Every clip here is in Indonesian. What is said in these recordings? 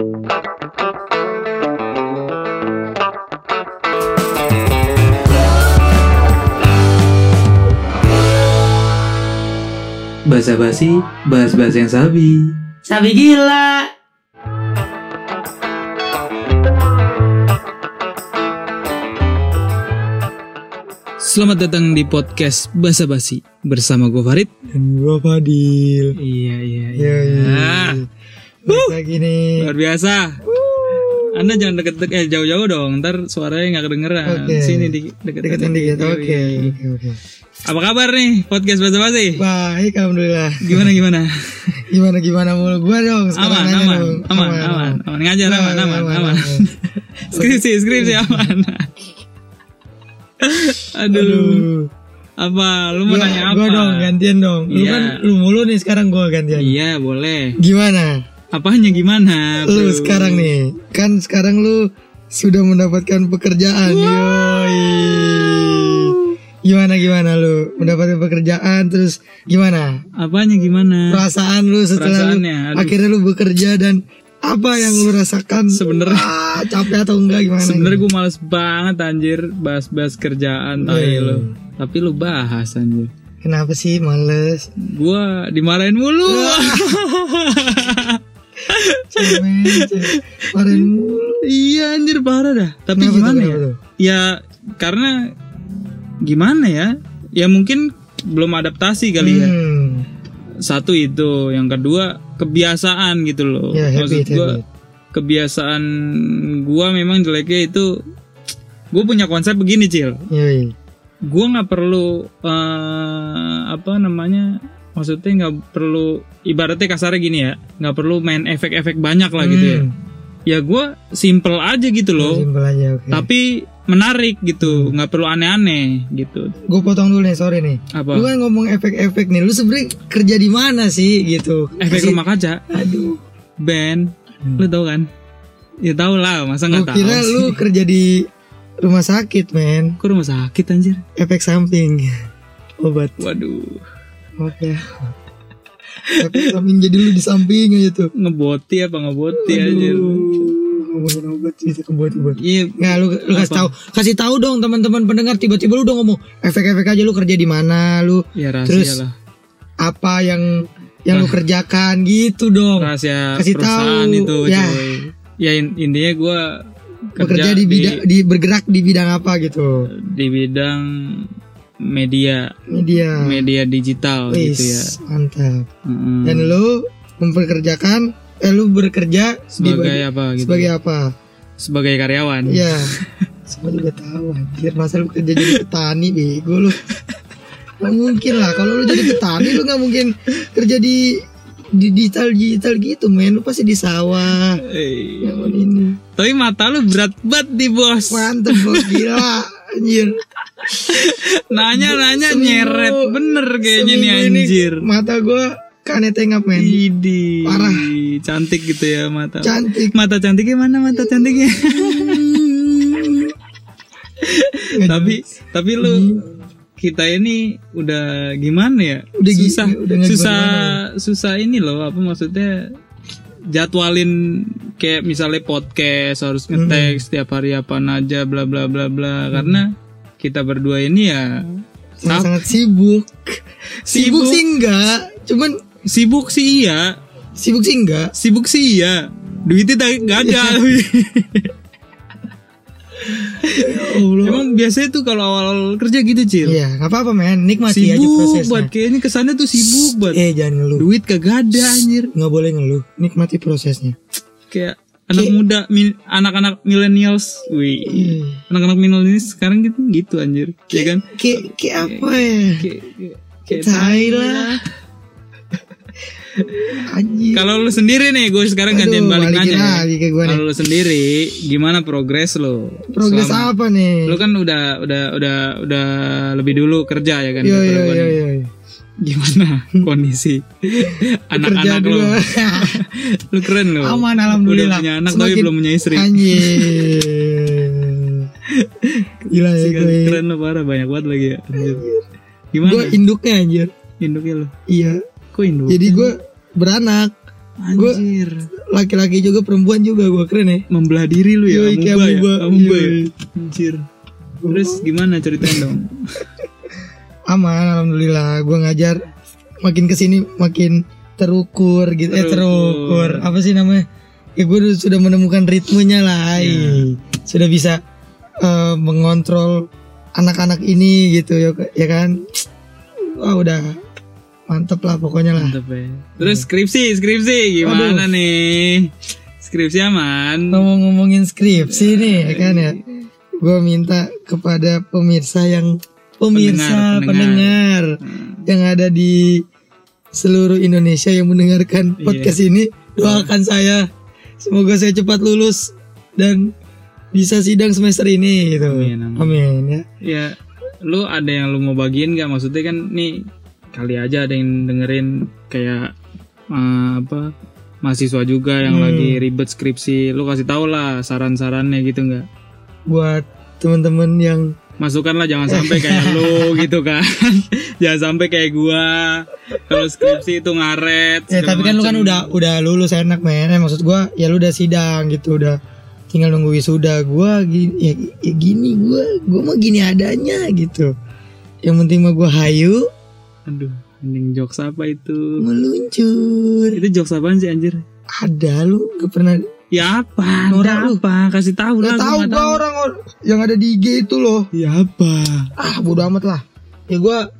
Bahasa basi, bahas-bahas yang sabi. Sabi gila. Selamat datang di podcast Basa Basi bersama gue Farid. Dan gua Fadil. Iya iya Ya, ya. Balik lagi nih. Luar biasa. Anda jangan deket-deket eh, jauh-jauh dong, ntar suaranya nggak kedengeran. Oke. Sini di deket Deketin dikit. Oke, oke, oke. Apa kabar nih podcast Basa Basi? Baik, alhamdulillah. Gimana gimana? Gimana gimana mulu gua dong aman, aman, dong. aman, aman, aman, ngajar aman, aman, aman. skripsi, skripsi aman. Aduh. Aduh. Apa? Lu mau Gua, nanya apa? gua dong gantian dong. Lu Iya. kan lu mulu nih sekarang gua gantian. Iya, boleh. Gimana? Apanya gimana? Lu bro? sekarang nih, kan sekarang lu sudah mendapatkan pekerjaan. Yoi. Gimana gimana lu mendapatkan pekerjaan terus gimana? Apanya gimana? Perasaan lu setelah lu aduh. akhirnya lu bekerja dan apa yang lu rasakan? Sebenernya- Ah, capek atau enggak gimana? Sebenernya gue males banget anjir bahas-bahas kerjaan tai Iya. lu. Tapi lu bahas anjir. Kenapa sih males? Gua dimarahin mulu. Iya anjir parah dah. Tapi Kenapa gimana ya? tuh? Ya karena gimana ya? Ya mungkin belum adaptasi kali ya. Hmm. Satu itu, yang kedua kebiasaan gitu loh. Ya, Maksud habit, gua habit. kebiasaan gua memang jeleknya itu gue punya konsep begini cil Yoi. gue nggak perlu eh, apa namanya maksudnya nggak perlu ibaratnya kasarnya gini ya nggak perlu main efek-efek banyak lah gitu ya Hmm. ya gue simple aja gitu loh Simpel aja oke. tapi menarik gitu nggak perlu aneh-aneh gitu Gue potong dulu nih, sorry nih. apa Lu kan ngomong efek-efek nih, lu sebenernya kerja di mana sih gitu? efek Kasih- rumah kaca Aduh. band lu tau kan ya tau lah masa nggak tahu kira sih lu kerja di rumah sakit, men. kok rumah sakit anjir Efek samping. Obat. waduh Oke. Efek samping jadi lu di samping aja tuh. ngeboti apa ngeboti anjir Ngomongin obat bisa iya Nggak, lu, lu kasih tahu, kasih tahu dong teman-teman pendengar tiba-tiba lu udah ngomong efek-efek aja lu kerja di mana, lu ya rahasia Terus, lah apa yang yang lu kerjakan gitu dong. rahasia Kasih perusahaan tahu, itu ya. cuy. Ya in- intinya gue Bekerja di bidang di bergerak di bidang apa gitu. di bidang media Media. media digital Wis, gitu ya. mantap. Mm-mm. Dan lu mempekerjakan eh lu bekerja di sebagai bagi- apa gitu? sebagai apa? Sebagai karyawan. Ya. Semua juga tahu anjir masa lu kerja jadi petani bego lu. Gak mungkin lah kalau lu jadi petani lu nggak mungkin kerja di di digital digital gitu men lu pasti di sawah Eh, yang ini Tapi mata lu berat banget nih bos. mantep bos gila anjir Nanya nanya Seminggu- nyeret bener kayaknya nih Seminggu ini anjir. mata gua kane tengap men Idi. Parah. Cantik gitu ya mata. cantik Mata cantiknya mana mata cantiknya? tapi tapi lu kita ini udah gimana ya? Udah susah udah susah susah ini loh apa maksudnya jadwalin kayak misalnya podcast harus ngetek setiap hari apa aja bla bla bla bla karena kita berdua ini ya sangat, sangat sibuk. Sibuk. sibuk. sih enggak. Cuman sibuk sih iya. Sibuk sih enggak. Sibuk sih iya. Duitnya tak- nggak ada. Allah. Emang biasanya tuh kalau awal kerja gitu cil. Iya nggak apa-apa men. Nikmati aja sibuk prosesnya. buat kayaknya kesannya tuh sibuk buat eh jangan ngeluh. duit kagak ada anjir. nggak boleh ngeluh. Nikmati prosesnya. Kayak anak muda mi- anak-anak millennials. Wih Hmm. anak-anak millennials sekarang gitu gitu anjir. Ya kan? kayak kayak apa ya? Kayak kayak lah. Anjir. Kalau lu sendiri nih gue sekarang Aduh, gantian balik nanya ke kalau lu sendiri gimana progres lo progres Selama- apa nih? Lu kan udah udah udah udah lebih dulu kerja ya kan yo yo yo nih. yo gimana kondisi anak-anak gua. lu keren lo aman alhamdulillah. udah punya anak tapi Semakin- belum punya istri. Anjir. Gila ya gue keren lo parah. Banyak banget lagi. Ya anjir. gimana? Gue induknya anjir. Induknya lo iya. Kok induk? Jadi gue beranak. Anjir. laki-laki juga perempuan juga gue keren ya. Membelah diri lu ya, kayak amuba ya. amuba. Ya. Anjir. Terus gimana ceritain dong? aman alhamdulillah gue ngajar makin ke sini makin terukur gitu eh Terukur. terukur apa sih namanya ya gue sudah menemukan ritmenya lah Iya. Ih. sudah bisa eh, mengontrol anak-anak ini gitu ya, ya kan wah udah mantep lah pokoknya lah Mantep ya. Terus skripsi, skripsi gimana nih? Skripsi aman. ngomong-ngomongin skripsi nih ya kan ya gue minta kepada pemirsa yang pemirsa Pendengar, pendengar, Hmm. yang ada di seluruh Indonesia yang mendengarkan Iya. podcast ini doakan saya semoga saya cepat lulus dan bisa sidang semester ini gitu Amin, amin. amin ya Ya, lu ada yang lu mau bagiin gak? Maksudnya kan nih kali aja ada yang dengerin kayak eh, apa mahasiswa juga yang Hmm. lagi ribet skripsi. Lu kasih tau lah saran-sarannya gitu nggak? buat teman-teman yang Masukkan lah jangan sampai kayak lu gitu kan. jangan sampai kayak gua. Kalau skripsi itu ngaret. ya tapi kan lu kan udah udah lulus enak men Eh, maksud gua ya lu udah sidang gitu udah tinggal nunggu wisuda gua gini ya, ya gini gua gua mah gini adanya gitu yang penting mah gua hayu Aduh, ending jokes apa itu? meluncur Itu jokes apaan sih anjir? ada lu gak pernah Ya apa? Lu. apa? Kasih tahu lah. Gua tahu gua orang yang ada di IG itu loh Ya apa? ah bodo amat lah ya gua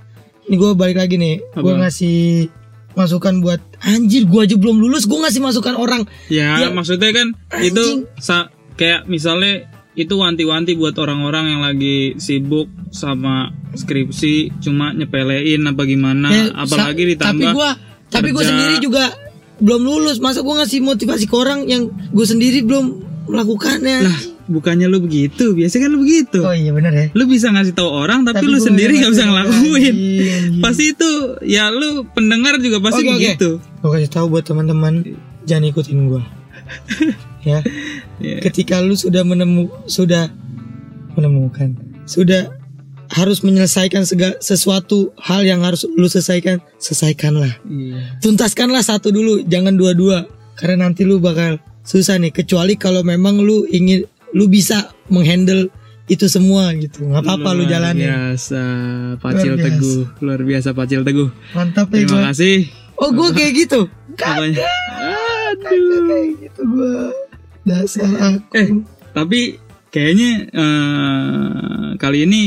ini gua balik lagi nih gua Apa? ngasih masukan buat anjir gua aja belum lulus gua ngasih masukan orang Ya, Ya, maksudnya kan anjing. itu sa- kayak misalnya itu wanti-wanti buat orang-orang yang lagi sibuk sama skripsi cuma nyepelein apa gimana Ya, apalagi ditambah tapi gua tapi kerja. sendiri juga belum lulus masa gua ngasih motivasi ke orang yang gua sendiri belum melakukannya lah bukannya lu begitu biasanya kan lu begitu oh iya benar ya lu bisa ngasih tahu orang tapi, lu gua sendiri nggak bisa ngelakuin. anjing. pasti itu ya lu pendengar juga pasti oke. begitu gua kasih tahu buat teman-teman jangan ikutin gua ya Ya. ketika lu sudah menemu sudah menemukan sudah harus menyelesaikan segala sesuatu hal yang harus lu selesaikan selesaikanlah. Iya. tuntaskanlah satu dulu jangan dua-dua karena nanti lu bakal susah nih. Kecuali kalau memang lu ingin lu bisa menghandle itu semua gitu. Nggak apa-apa lu Luar jalanin. biasa Pacil Luar biasa. Teguh. Luar biasa Pacil Teguh. Mantap ya terima gua kasih. Oh gua kayak gitu? Apanya? Kagak kayak gitu gua. Dasar aku. Eh, tapi kayaknya eh, kali ini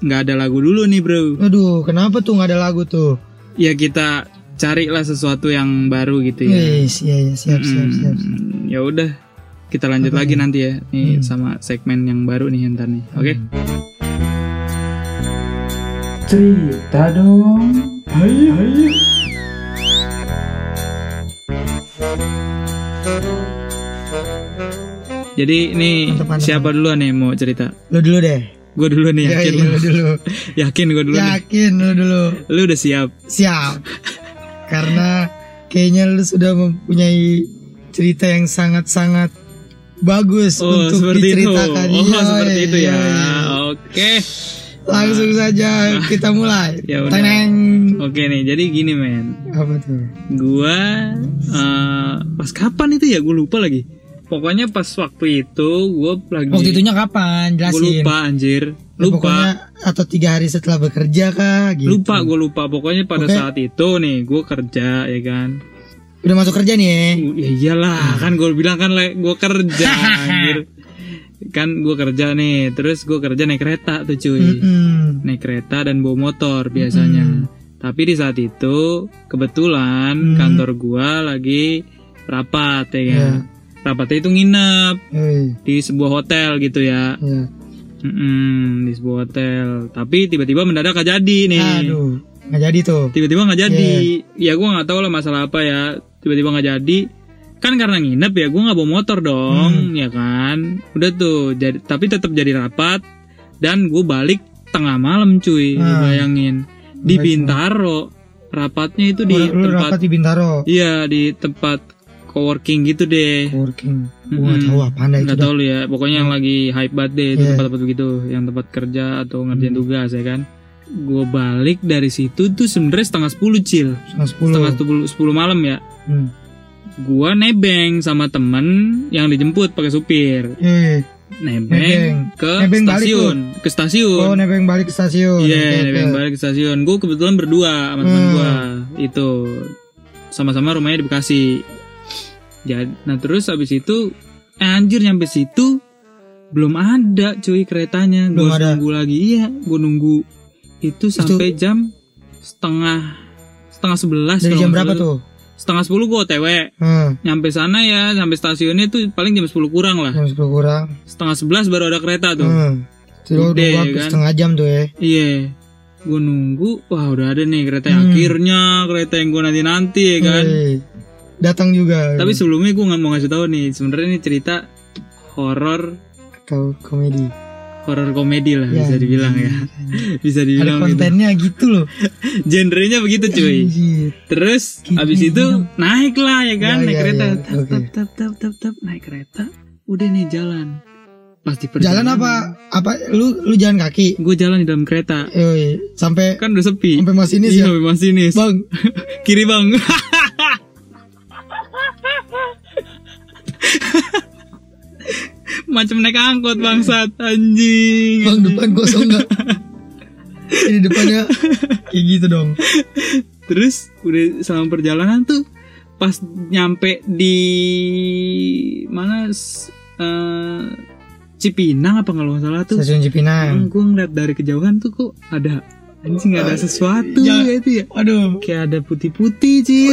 nggak ada lagu dulu nih bro. aduh kenapa tuh nggak ada lagu tuh Ya kita carilah sesuatu yang baru gitu ya. Wis, iya iya siap siap siap. siap. Hmm, ya udah, kita lanjut lagi nanti ya nih Hmm. sama segmen yang baru nih ntar nih. Oke. Cerita dong. Hayo, hayo. Jadi ini siapa duluan nih mau cerita? Lu dulu deh. Gue dulu nih Ya, yakin iya, lu. lu dulu. yakin gue dulu nih. Yakin lu dulu. Lu udah siap. Siap. Karena kayaknya lu sudah mempunyai cerita yang sangat-sangat bagus Oh untuk seperti itu. diceritakan. Oh Iya, seperti iya, itu ya. Oke. Langsung saja kita mulai. Ya udah. Teneng. Oke nih, jadi gini men. Apa tuh? gua eh, pas kapan itu ya gue lupa lagi pokoknya pas waktu itu gue lagi Waktu itunya kapan? gue Jelasin. lupa anjir Ya, lupa Pokoknya atau tiga hari setelah bekerja kah? Gitu. lupa gue lupa pokoknya pada Oke. saat itu nih gue kerja ya kan Udah masuk kerja nih ya? ya iyalah kan gue bilang kan gue kerja anjir kan gue kerja nih terus gue kerja naik kereta tuh cuy Mm-mm. naik kereta dan bawa motor biasanya tapi di saat itu kebetulan Hmm. kantor gua lagi rapat ya kan Ya. Rapatnya itu nginep Hei, di sebuah hotel gitu ya. Mm-mm, di sebuah hotel tapi tiba-tiba mendadak gak jadi nih Aduh, nggak jadi tuh. tiba-tiba nggak jadi Iya. ya gua nggak tahu lah masalah apa ya tiba-tiba nggak jadi kan karena nginep ya gua nggak bawa motor dong Hmm. ya kan udah tuh jadi tapi tetap jadi rapat dan gue balik tengah malam cuy lu Ah. bayangin di Bintaro rapatnya itu di Lu- lu tempat rapat di Bintaro. iya di tempat coworking gitu deh Working. Gua nggak Mm-mm. tahu apa anda itu. nggak dah. tahu lu ya pokoknya yang lagi hype banget deh itu Iya. tempat-tempat begitu yang tempat kerja atau ngerjain Hmm. tugas ya kan gue balik dari situ tuh sebenarnya setengah sepuluh cil Setengah sepuluh. setengah sepuluh sepuluh malam ya Hmm. gua nebeng sama temen yang dijemput pakai supir Eh, nebeng, Nebeng. ke Nebeng stasiun ke stasiun oh nebeng balik ke stasiun. Iya, Oke, nebeng oke. balik ke stasiun. Gue kebetulan berdua sama teman Hmm. gue. Itu sama-sama rumahnya di Bekasi. Jadi, nah terus abis itu eh, anjir nyampe situ belum ada cuy keretanya. Gue Belum ada. nunggu lagi. Iya, gue nunggu itu sampai jam setengah setengah sebelas. Dari jam berapa tuh? Setengah sepuluh gue otw. Hmm, Nyampe sana ya, sampai stasiunnya tuh paling jam 10 kurang lah. jam 10 kurang. Setengah sebelas baru ada kereta tuh. Hmm. Itu nunggu hampir kan? setengah jam tuh ya. Iya. Gue nunggu, wah udah ada nih kereta yang Hmm. akhirnya, kereta yang gue nanti nanti ya kan. Eh, datang juga. Tapi sebelumnya gue nggak mau ngasih tahu nih, sebenarnya ini cerita horor, atau komedi. horor komedi lah Ya, bisa dibilang ya, bisa Ada dibilang gitu. kontennya gitu loh. Genrenya begitu cuy. Anjir. Terus Gitu, abis itu naik lah ya kan, Ya, naik ya, kereta, ya, tap, oke. tap tap tap tap tap, naik kereta, udah nih jalan. Pasti Jalan apa? Apa lu lu jalan kaki? Gue jalan di dalam kereta, Yoi, sampai kan udah sepi. sampai masinis Iya, ya. sampai masinis. Bang, Kiri bang. Macam naik angkot bangsat anjing. bang depan kosong enggak? Ini depannya kayak gitu dong. Terus udah selama perjalanan tuh pas nyampe di mana eh, Cipinang apa kalau nggak salah tuh. Stasiun Cipinang. gue ngeliat dari kejauhan tuh kok ada anjing ada sesuatu Ya. ya itu ya. Aduh. Kayak ada putih-putih sih.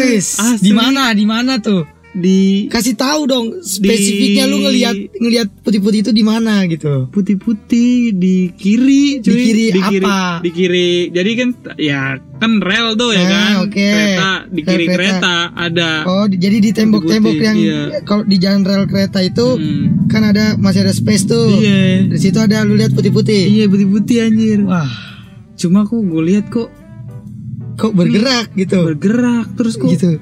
Di mana? Di mana tuh? Di Kasih tahu dong spesifiknya lu ngelihat ngelihat putih-putih itu di mana gitu. putih-putih di kiri cuy. Di kiri apa? di kiri jadi kan ya kan rel tuh ya Ah, kan oke. kereta di Rel kiri kereta. kereta, ada Oh, di- jadi di tembok-tembok yang iya. kalau di jalan rel kereta itu Hmm. kan ada masih ada space tuh. iya Di situ ada lu lihat putih-putih. iya putih-putih anjir Wah, cuma kok gue lihat kok kok bergerak gitu. bergerak terus kok Gitu.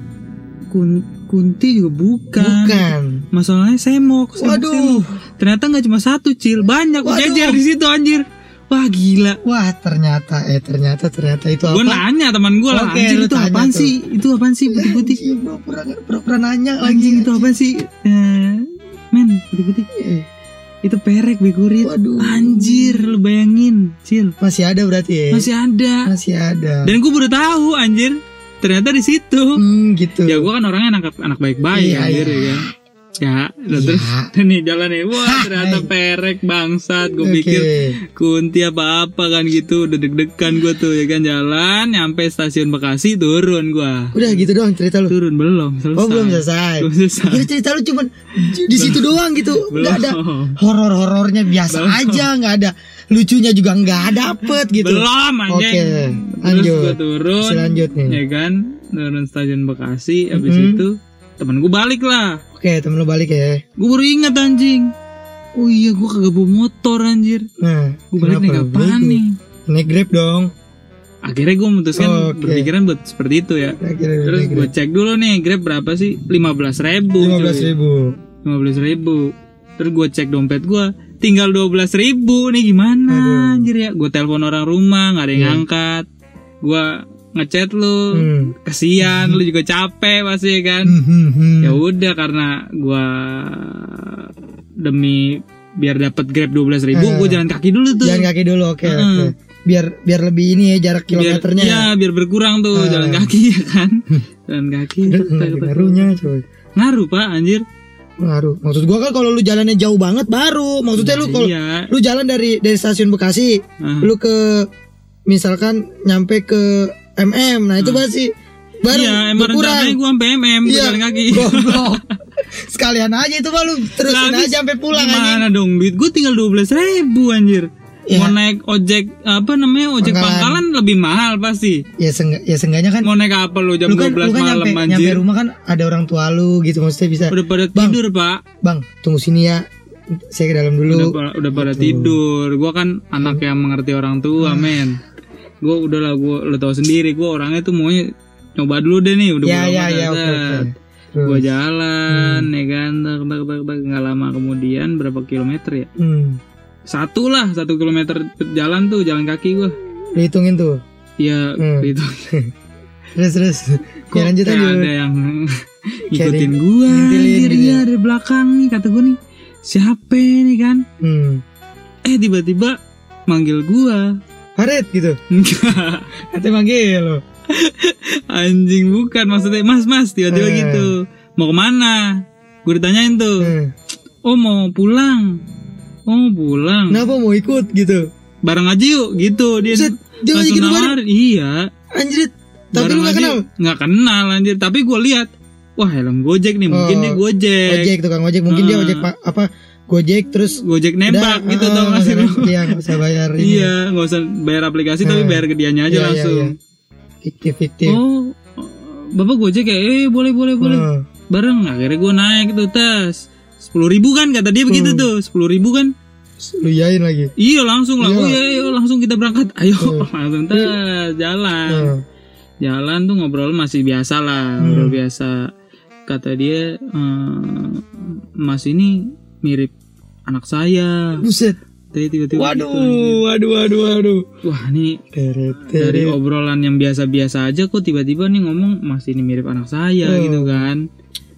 kun- kunti juga bukan Bukan. masalahnya semok, semok Waduh. semok. ternyata nggak cuma satu cil banyak jajar di situ anjir wah gila Wah, ternyata eh ternyata ternyata itu gue apa? nanya teman gue lah Oke, anjir itu apaan tuh. sih itu apaan sih putih-putih Anjing, pura-pura pura-pura nanya anjing itu apa sih Eh, men putih-putih Eh, itu perek begurit Waduh. anjir lu bayangin cil Masih ada berarti ya? masih ada Masih ada. dan gue baru tahu anjir ternyata di situ Hmm, gitu. ya gue kan orangnya anak anak baik-baik Iya, anjir iya. ya kan ya Iya. terus nih jalan nih wah ternyata hai. perek bangsat gue Oke. pikir kunti apa apa kan gitu udah deg-degan gue tuh ya kan jalan nyampe stasiun Bekasi turun gue Udah gitu doang cerita lu. turun belum selesai Oh, belum selesai. belum selesai Kira cerita lu cuman di situ doang gitu. Enggak ada belum horor-horornya biasa Belum. aja, nggak ada lucunya juga nggak dapet gitu. belum anjing Oke, terus lanjut. gue turun Masih lanjut nih. ya kan turun stasiun Bekasi habis Mhm. itu temen gue balik lah Oke, temen lu balik ya. gue baru ingat anjing oh iya gue kagak bawa motor anjir Nah, gue balik naik apaan bego? nih Naik Grab dong. akhirnya gue memutuskan Oke. berpikiran buat seperti itu ya Akhirnya terus gue cek dulu nih grab berapa sih lima belas ribu lima belas ribu. lima belas ribu terus gue cek dompet gue tinggal dua belas ribu nih gimana Aduh. anjir ya gue telepon orang rumah nggak ada yang Iya. ngangkat gue ngechat lu Hmm. kesian lu juga capek pasti kan Hmm, hmm, hmm. ya udah karena gua demi biar dapat grab dua belas ribu Eh. gue jalan kaki dulu tuh Jalan kaki dulu, oke. Heeh. oke. Biar biar lebih ini ya jarak biar kilometernya. ya biar berkurang tuh Eh. jalan kaki ya kan jalan kaki ngaruhnya coy. ngaruh pak anjir Ngaruh. Maksud gua kan kalau lu jalannya jauh banget baru. Maksudnya lu kalau iya lu jalan dari dari stasiun Bekasi, Ah. lu ke misalkan nyampe ke MM. Nah, itu pasti baru iya emang berkurang. rencananya gue sampai mm gua Iya. jalan kaki Goblok. Sekalian aja itu mah lu terusin Lah, habis aja sampai pulang aja. gimana dong duit gue tinggal dua belas ribu anjir Ya. mau naik ojek apa namanya ojek Pangkalan. pangkalan lebih mahal pasti Ya sengga, ya seenggaknya kan mau naik apa lu jam lu kan, 12 lu kan malam nyampe, nyampe anjir rumah kan ada orang tua lu gitu maksudnya bisa udah pada Bang. tidur pak bang tunggu sini ya saya ke dalam udah, dulu pa- udah pada Gitu. tidur gue kan anak yang mengerti orang tua Hmm. men gue udah lah gue lo tau sendiri gue orangnya tuh maunya nyoba dulu deh nih udah ya ya ya oke gue Terus. jalan ya kan tak tak tak tak nggak lama kemudian berapa kilometer ya hmm. Satu lah satu kilometer jalan tuh jalan kaki gue dihitungin tuh? Ya Hmm. gitu terus terus. Kok ya lanjut kayak aja. ada yang ngikutin ngintilin anjir gitu iya dari belakang nih kata gua nih. Siapa nih kan? Hmm. eh tiba-tiba manggil gua. Farid gitu? Enggak. Katanya manggil lo. Anjing bukan. Maksudnya mas mas tiba-tiba Eh. gitu. Mau ke mana? Gue ditanyain tuh. Hmm. oh mau pulang oh pulang. Kenapa mau ikut gitu? Bareng aja yuk gitu. Dia Buset, dia langsung nawarin. Iya. Anjir tapi bareng lu gak kenal? Nggak kenal anjir. Tapi gue lihat wah helm gojek nih. Mungkin Oh, dia gojek. Ojek tukang ojek mungkin dia Ah. ojek pak apa gojek terus gojek nembak udah, gitu ah, tau gak sih lu? Iya nggak usah bayar ini. Iya nggak usah bayar aplikasi tapi Ah. bayar ke dianya aja Iya, iya, langsung. iya. fiktif fiktif oh bapak gojek ya? Eh boleh boleh boleh. Hmm. bareng. Akhirnya gue naik tuh tes sepuluh ribu kan kata dia begitu Hmm. tuh sepuluh ribu kan. Lu yain lagi? Iya langsung lah. Iya. oh iya, iya langsung kita berangkat. Ayo Hmm. langsung tes jalan. Hmm. jalan tuh ngobrol masih biasa lah Hmm. ngobrol biasa. Kata dia "Eh, mas ini mirip anak saya. Buset. Tadi tiba-tiba waduh gitu, waduh waduh waduh. Wah nih teret dari obrolan yang biasa-biasa aja kok tiba-tiba nih ngomong mas ini mirip anak saya Hmm. gitu kan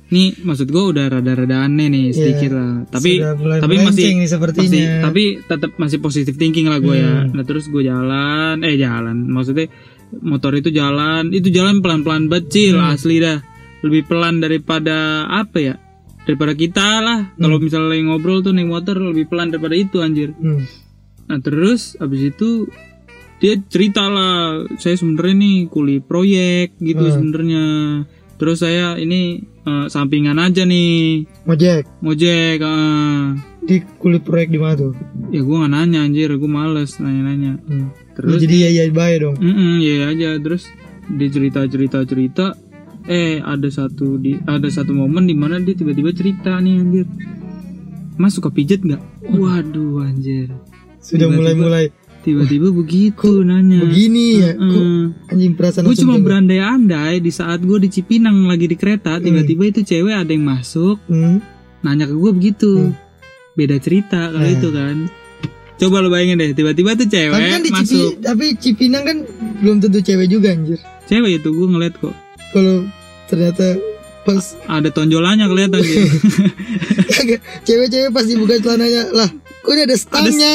nih maksud gue udah rada-rada aneh nih sedikit lah tapi tapi masih nih sepertinya masih tapi tetap masih positif thinking lah gue ya Hmm. nah terus gue jalan eh jalan maksudnya motor itu jalan itu jalan pelan-pelan becil Hmm. asli dah lebih pelan daripada apa ya daripada kita lah Hmm. kalau misalnya ngobrol tuh naik motor lebih pelan daripada itu anjir Hmm. Nah terus abis itu dia cerita lah saya sebenarnya nih kuli proyek gitu Hmm. sebenarnya. Terus saya ini eh, sampingan aja nih Ojek ngojek. eh. di kulit proyek di mana tuh? Ya gue nggak nanya anjir, gue males nanya-nanya. Hmm. Terus jadi ya ya baik dong. Mm ya aja terus dia cerita cerita cerita eh ada satu di ada satu momen di mana dia tiba-tiba cerita nih anjir mas suka pijet nggak waduh anjir Sudah mulai-mulai tiba-tiba begitu nanya begini ya. Kok Heeh. anjing perasaan gue cuma berandai-andai di saat gue di Cipinang lagi di kereta tiba-tiba itu cewek ada yang masuk Hmm. nanya ke gue begitu Hmm. beda cerita kalau Nah. itu kan coba lo bayangin deh tiba-tiba tuh cewek Tapi kan di Cipi, masuk tapi Cipinang kan belum tentu cewek juga anjir. cewek itu gue ngeliat kok Kalau ternyata pas ada tonjolannya kelihatan gitu cewek-cewek pasti buka celananya lah. Ini ada stangnya?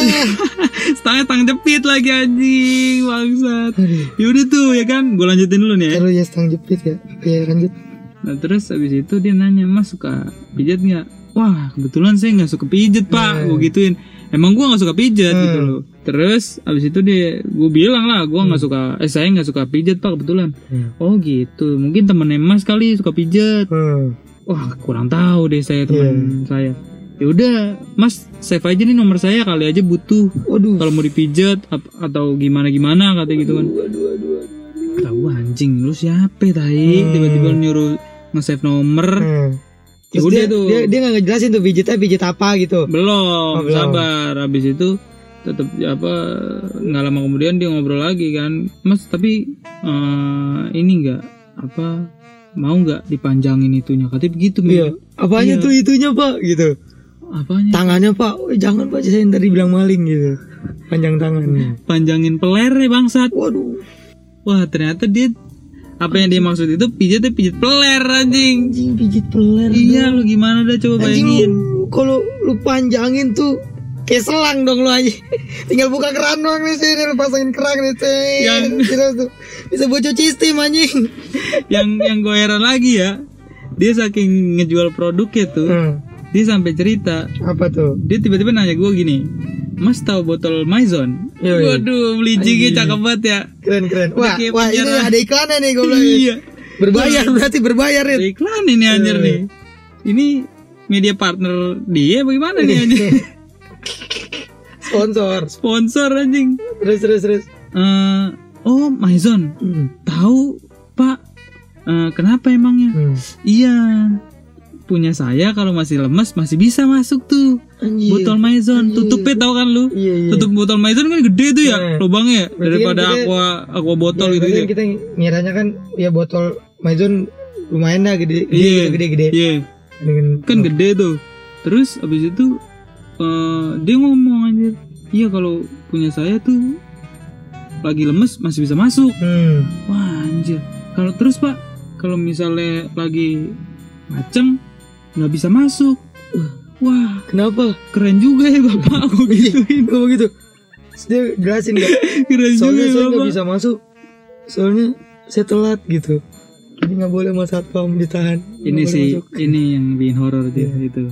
setengah tang jepit lagi anjing bangsat yaudah tuh ya kan gue lanjutin dulu nih ya kalau ya stang jepit ya. Ya lanjut. nah terus habis itu dia nanya mas suka pijat nggak wah kebetulan saya nggak suka pijet pak Hmm. gue gituin emang gue nggak suka pijet Hmm. gitu loh terus habis itu dia gue bilang lah gue nggak suka eh saya nggak suka pijet pak kebetulan Hmm. oh gitu mungkin temennya mas kali suka pijet Hmm. wah kurang tahu deh saya teman saya ya udah mas save aja nih nomor saya kali aja butuh Waduh. kalau mau dipijat atau gimana gimana katanya gitu kan Waduh, waduh, waduh. tahu anjing lu siapa tai Hmm. tiba-tiba nyuruh nge-save nomor Hmm. ya Terus udah dia, tuh dia dia nggak ngejelasin tuh pijitnya pijit apa gitu. belum, Oh, belum. sabar habis itu tetap apa nggak lama kemudian dia ngobrol lagi kan mas tapi eh, ini nggak apa mau nggak dipanjangin itunya katanya begitu Iya. Apanya Iya. tuh itunya pak gitu. Apanya Tangannya pak, jangan pak saya tadi bilang maling gitu. Panjang tangan. panjangin peler ya bangsat Waduh. wah ternyata dia apa yang dia maksud itu pijatnya pijat peler anjing Anjing pijit peler. iya lu gimana dah coba Anjing bayangin lu kalau lu panjangin tuh kayak selang dong lu aja. Tinggal buka keran doang nih sini lu pasangin keran nih ceng. Yang- tuh bisa buat cuci steam anjing. yang yang gue heran lagi ya dia saking ngejual produknya tuh Hmm. Dia sampai cerita Apa tuh? dia tiba-tiba nanya gue gini mas tahu botol Maison Iya, iya. waduh belijinya cakep banget ya Keren keren. Wah, wah ini ada iklannya nih gue bilang. iya Berbayar berarti berbayar ya. iklan ini anjir Iya. nih ini media partner dia bagaimana nih anjir Sponsor. sponsor anjing Terus terus terus. Eh, oh Maison Hmm. tahu pak Eh, kenapa emangnya Hmm. iya punya saya kalau masih lemes masih bisa masuk tuh Anjir. botol Maison Anjir. tutupnya tahu kan lu Iya iya. tutup botol Maison kan gede tuh ya Iya. lubangnya Berarti daripada kan kita- aqua aqua botol Ya, gitu gitu kita ngiranya kan ya botol Maison lumayan dah gede gede Iya. gede gede. iya Dengan kan gede tuh terus abis itu eh, dia ngomong anjir iya kalau punya saya tuh lagi lemes masih bisa masuk Hmm. wah anjir kalau terus pak kalau misalnya lagi macem nggak bisa masuk wah Kenapa? keren juga ya bapak aku gituin Kok begitu? Terus dia jelasin gak? keren Soalnya juga saya ya, nggak bapak bisa masuk. Soalnya saya telat gitu. Jadi nggak boleh mas satpam ditahan. Nggak ini sih masuk. ini yang bikin horor dia Iya. itu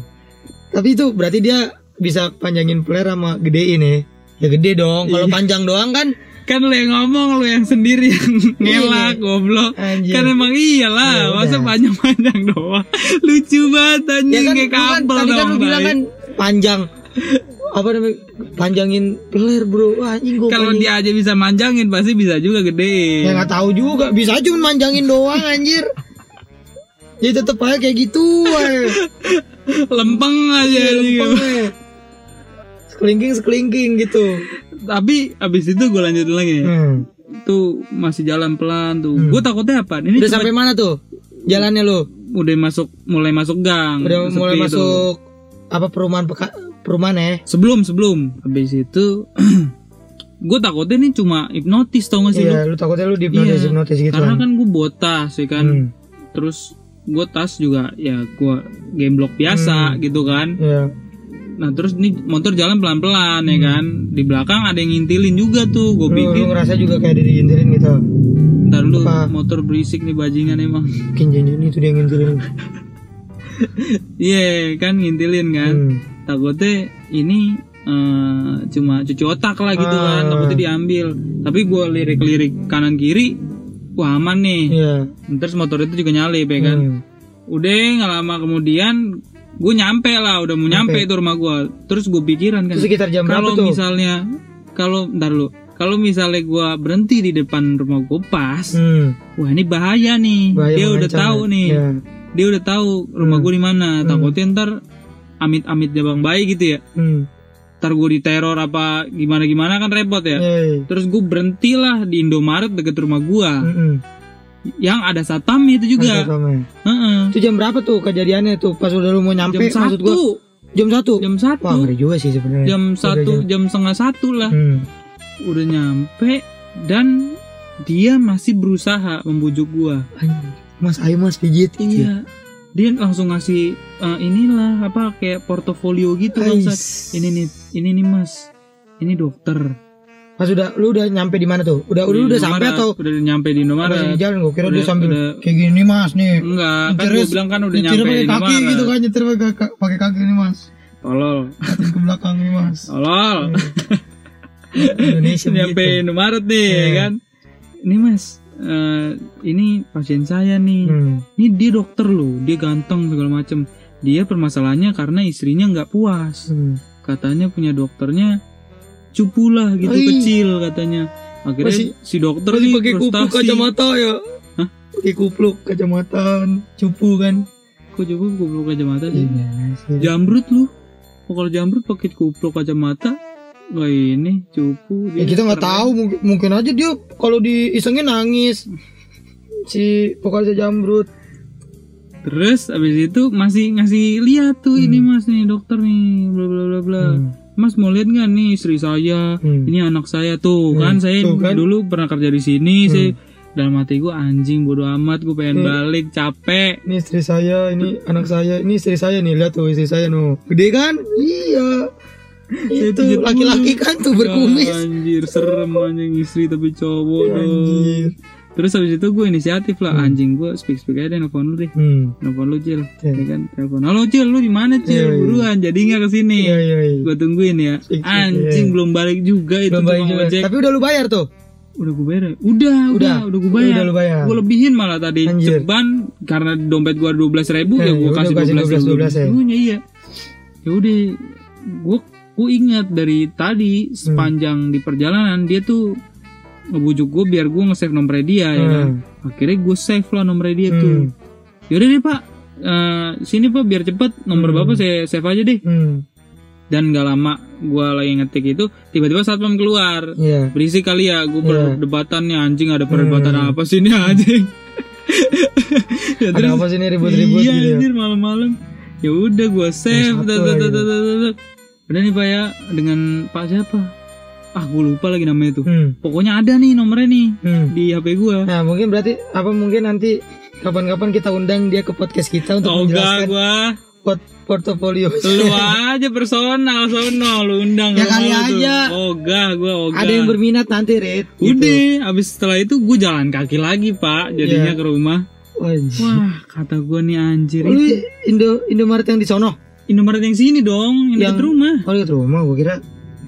Tapi itu berarti dia bisa panjangin flare sama gedein ya. Ya gede dong. Kalau Iya. panjang doang kan kan lu yang ngomong lu yang sendiri yang ngelak goblok. Anjir. kan emang iyalah Ya masa panjang-panjang doang. Lucu banget anjing ya kan, kayak lu kan kabel tadi kan lu bilang kan panjang. Apa namanya panjangin flare bro. Wah, anjing gua kalau dia aja bisa manjangin pasti bisa juga gede. Ya nggak tahu juga. Bisa cuma manjangin doang anjir. Ya tetep aja kayak gitu lempeng aja Iya, lempeng, sekelingking sekelingking gitu tapi abis itu gue lanjutin lagi hmm. tuh masih jalan pelan tuh Hmm. gue takutnya apa ini udah cuma- sampai mana tuh jalannya lu udah masuk mulai masuk gang udah mulai itu. masuk apa perumahan peka, perumahan ya sebelum sebelum habis itu gue takutnya ini cuma hipnotis tau gak sih iya lu takutnya lu dihipnotis Iya, hipnotis gitu karena kan kan gue botas ya kan Hmm. terus gue tas juga ya gue game block biasa Hmm. gitu kan Iya. Nah terus ini motor jalan pelan pelan ya kan? Di belakang ada yang ngintilin juga tuh gue lu, lu pikir. ngerasa juga kayak ada diintilin gitu? Ntar lu Apa? motor berisik nih bajingan emang. Mungkin janjian itu dia ngintilin. Iya kan ngintilin kan? Hmm. takutnya ini eh, cuma cuci otak lah gitu kan Ah. takutnya diambil. Tapi gue lirik-lirik kanan kiri wah aman nih. Iya. Terus motor itu juga nyalip ya kan? Hmm. udah nggak lama kemudian gue nyampe lah udah mau nyampe Nyampe. itu rumah gue terus gue pikiran kan sekitar jam berapa kalau misalnya kalau ntar lu kalau misalnya gue berhenti di depan rumah gue pas hmm. wah ini bahaya nih Bahaya dia udah tahu ya. nih Iya. dia udah tahu rumah Hmm. gue di mana Hmm. takutnya ntar amit-amit jabang bayi gitu ya Hmm. ntar gue diteror apa gimana gimana kan repot ya Iya, iya. terus gue berhentilah di Indomaret deket rumah gue Mm-mm. Yang ada satpam itu juga. Heeh. Itu jam berapa tuh kejadiannya tuh pas udah lu mau nyampe jam maksud gua? satu. Jam satu? Jam wah satu ngeri juga sih sebenarnya. Jam Udah satu jam setengah satu lah. Hmm. udah nyampe dan dia masih berusaha membujuk gua. Mas ayo mas pijit. Iya. Dia langsung ngasih eh, inilah apa kayak portofolio gitu Ais. bangsat ini nih ini nih mas. Ini dokter pas udah lu udah nyampe di mana tuh? Udah udah, udah sampai atau udah nyampe di masih Indomaret jalan? Gua kira dia Udah- sambil udah- kayak gini mas nih. Enggak kan gua bilang kan udah nyampe di pakai kaki gitu kan nyetir pakai ka- pakai kaki nih mas. Tolol. Ke belakang nih mas. Tolol. Indonesia nyampe begitu. Indomaret nih Iya. ya kan? Ini mas eh, ini pasien saya nih. Hmm. ini dia dokter loh dia ganteng segala macem. Dia permasalahannya karena istrinya nggak puas. Hmm. katanya punya dokternya cupu lah gitu Oi. kecil katanya. Akhirnya Masih- si dokter Masih nih pakai kupluk kacamata ya? Hah? pakai kupluk kacamata cupu kan? Kok cupu kupluk kacamata sih? Iya jambrut lu. Oh, kalau jambrut pakai kupluk kacamata Wah ini cupu Ya kita nggak tahu mungkin, mungkin aja dia kalau diisengin nangis. Si vokalis jambrut terus abis itu masih ngasih lihat tuh ini mas nih dokter nih bla bla bla bla. Hmm. mas mau lihat nggak nih istri saya? Hmm. ini anak saya tuh Hmm, kan saya tuh kan. dulu pernah kerja di sini Hmm. saya dalam hati gue anjing bodo amat gue pengen Hmm. balik capek. Ini istri saya ini anak saya ini istri saya nih lihat tuh istri saya no gede kan? Iya. Itu laki-laki kan tuh Ya, berkumis. anjir serem anjing istri tapi cowok dong. anjir terus habis itu gue inisiatif lah anjing gue speak speak aja deh nelfon lu deh hmm. nelfon lu Cil Iya. ya kan telepon halo Cil lu di mana Cil Iya, iya. buruan jadi nggak ke sini iya iya iya gue tungguin ya Speak, anjing iya. belum balik juga itu Belum tukang juga. ojek tapi udah lu bayar tuh udah gue bayar ya? udah udah Udah. udah, gue bayar Udah lu bayar. gue lebihin malah tadi Anjir. ceban karena dompet gue dua belas ribu ya Eh, gue udah kasih dua belas 12, ya. iya ya udah gue gue ingat dari tadi sepanjang di perjalanan dia tuh ngebujuk gue biar gue nge-save nomornya dia ya kan? Hmm. akhirnya gue save lah nomornya dia tuh. Hmm. yaudah deh pak. Eh, sini pak biar cepet. Nomor Hmm. bapak saya save aja deh. Hmm. dan gak lama gue lagi ngetik itu tiba-tiba satpam keluar. Iya. Berisik kali ya gue Iya. perdebatan nih anjing ada perdebatan Hmm. apa sih ini anjing? Ya, ada apa sih ini ribut-ribut iya gitu ya? anjir malam-malam. Ya udah gue save udah nih pak ya dengan pak siapa ah gue lupa lagi namanya tuh hmm. pokoknya ada nih nomornya nih Hmm. di hp gue Nah mungkin berarti apa mungkin nanti kapan-kapan kita undang dia ke podcast kita untuk Oh menjelaskan gua. port portofolio. Lu aja personal sono lu undang Ya kali aja. Ogah gua ogah. Ada yang berminat nanti, Red. Gitu. Udah, abis setelah itu gue jalan kaki lagi pak, jadinya Iya. ke rumah. Wajib. Wah, kata gue nih anjir Lu itu Indo Indomaret yang di sono? Indomaret yang sini dong, yang, Yang- dekat rumah. Oh, dekat rumah gua kira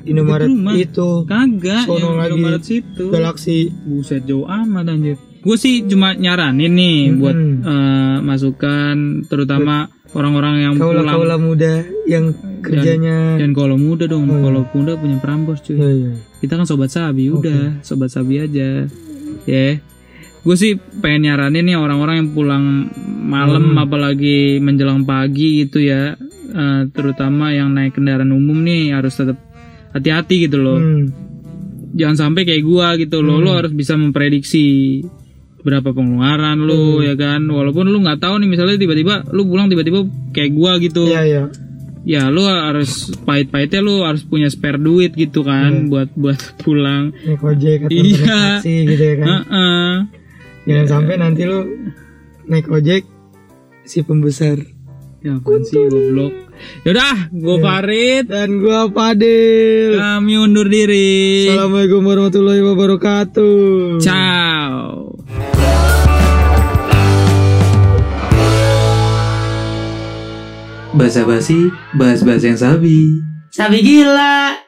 Indomaret rumah. itu Kagak, Sono yang lagi. Indomaret situ. Galaxy. Buset jauh amat anjir. Gue sih cuma nyaranin nih Mm-mm. buat eh, masukan terutama orang-orang yang pulang Kaula-kaula muda yang kerjanya dan kalau muda dong, Oh, iya. kalau muda punya perambos cuy. Iya, iya. Kita kan sobat sabi, udah sobat sabi aja. Ya. Gue sih pengen nyaranin nih orang-orang yang pulang malam Hmm. apalagi menjelang pagi gitu ya. Eh, terutama yang naik kendaraan umum nih harus tetap hati-hati gitu loh. Hmm. Jangan sampai kayak gua gitu loh. Lo harus bisa memprediksi berapa pengeluaran lu Hmm. ya kan. Walaupun lu nggak tahu nih misalnya tiba-tiba lu pulang tiba-tiba kayak gua gitu. Iya, iya. Ya lu harus pahit-pahitnya lu harus punya spare duit gitu kan buat buat pulang. Naik ojek atau Iya. taksi gitu ya kan. Heeh. Jangan sampai nanti lu naik ojek si pembesar Ya apaan sih goblok. Yaudah, gua Farid. dan gua Fadil. Kami undur diri. Assalamualaikum warahmatullahi wabarakatuh. Ciao. Basa basi, bahas bahas yang sabi. Sabi gila.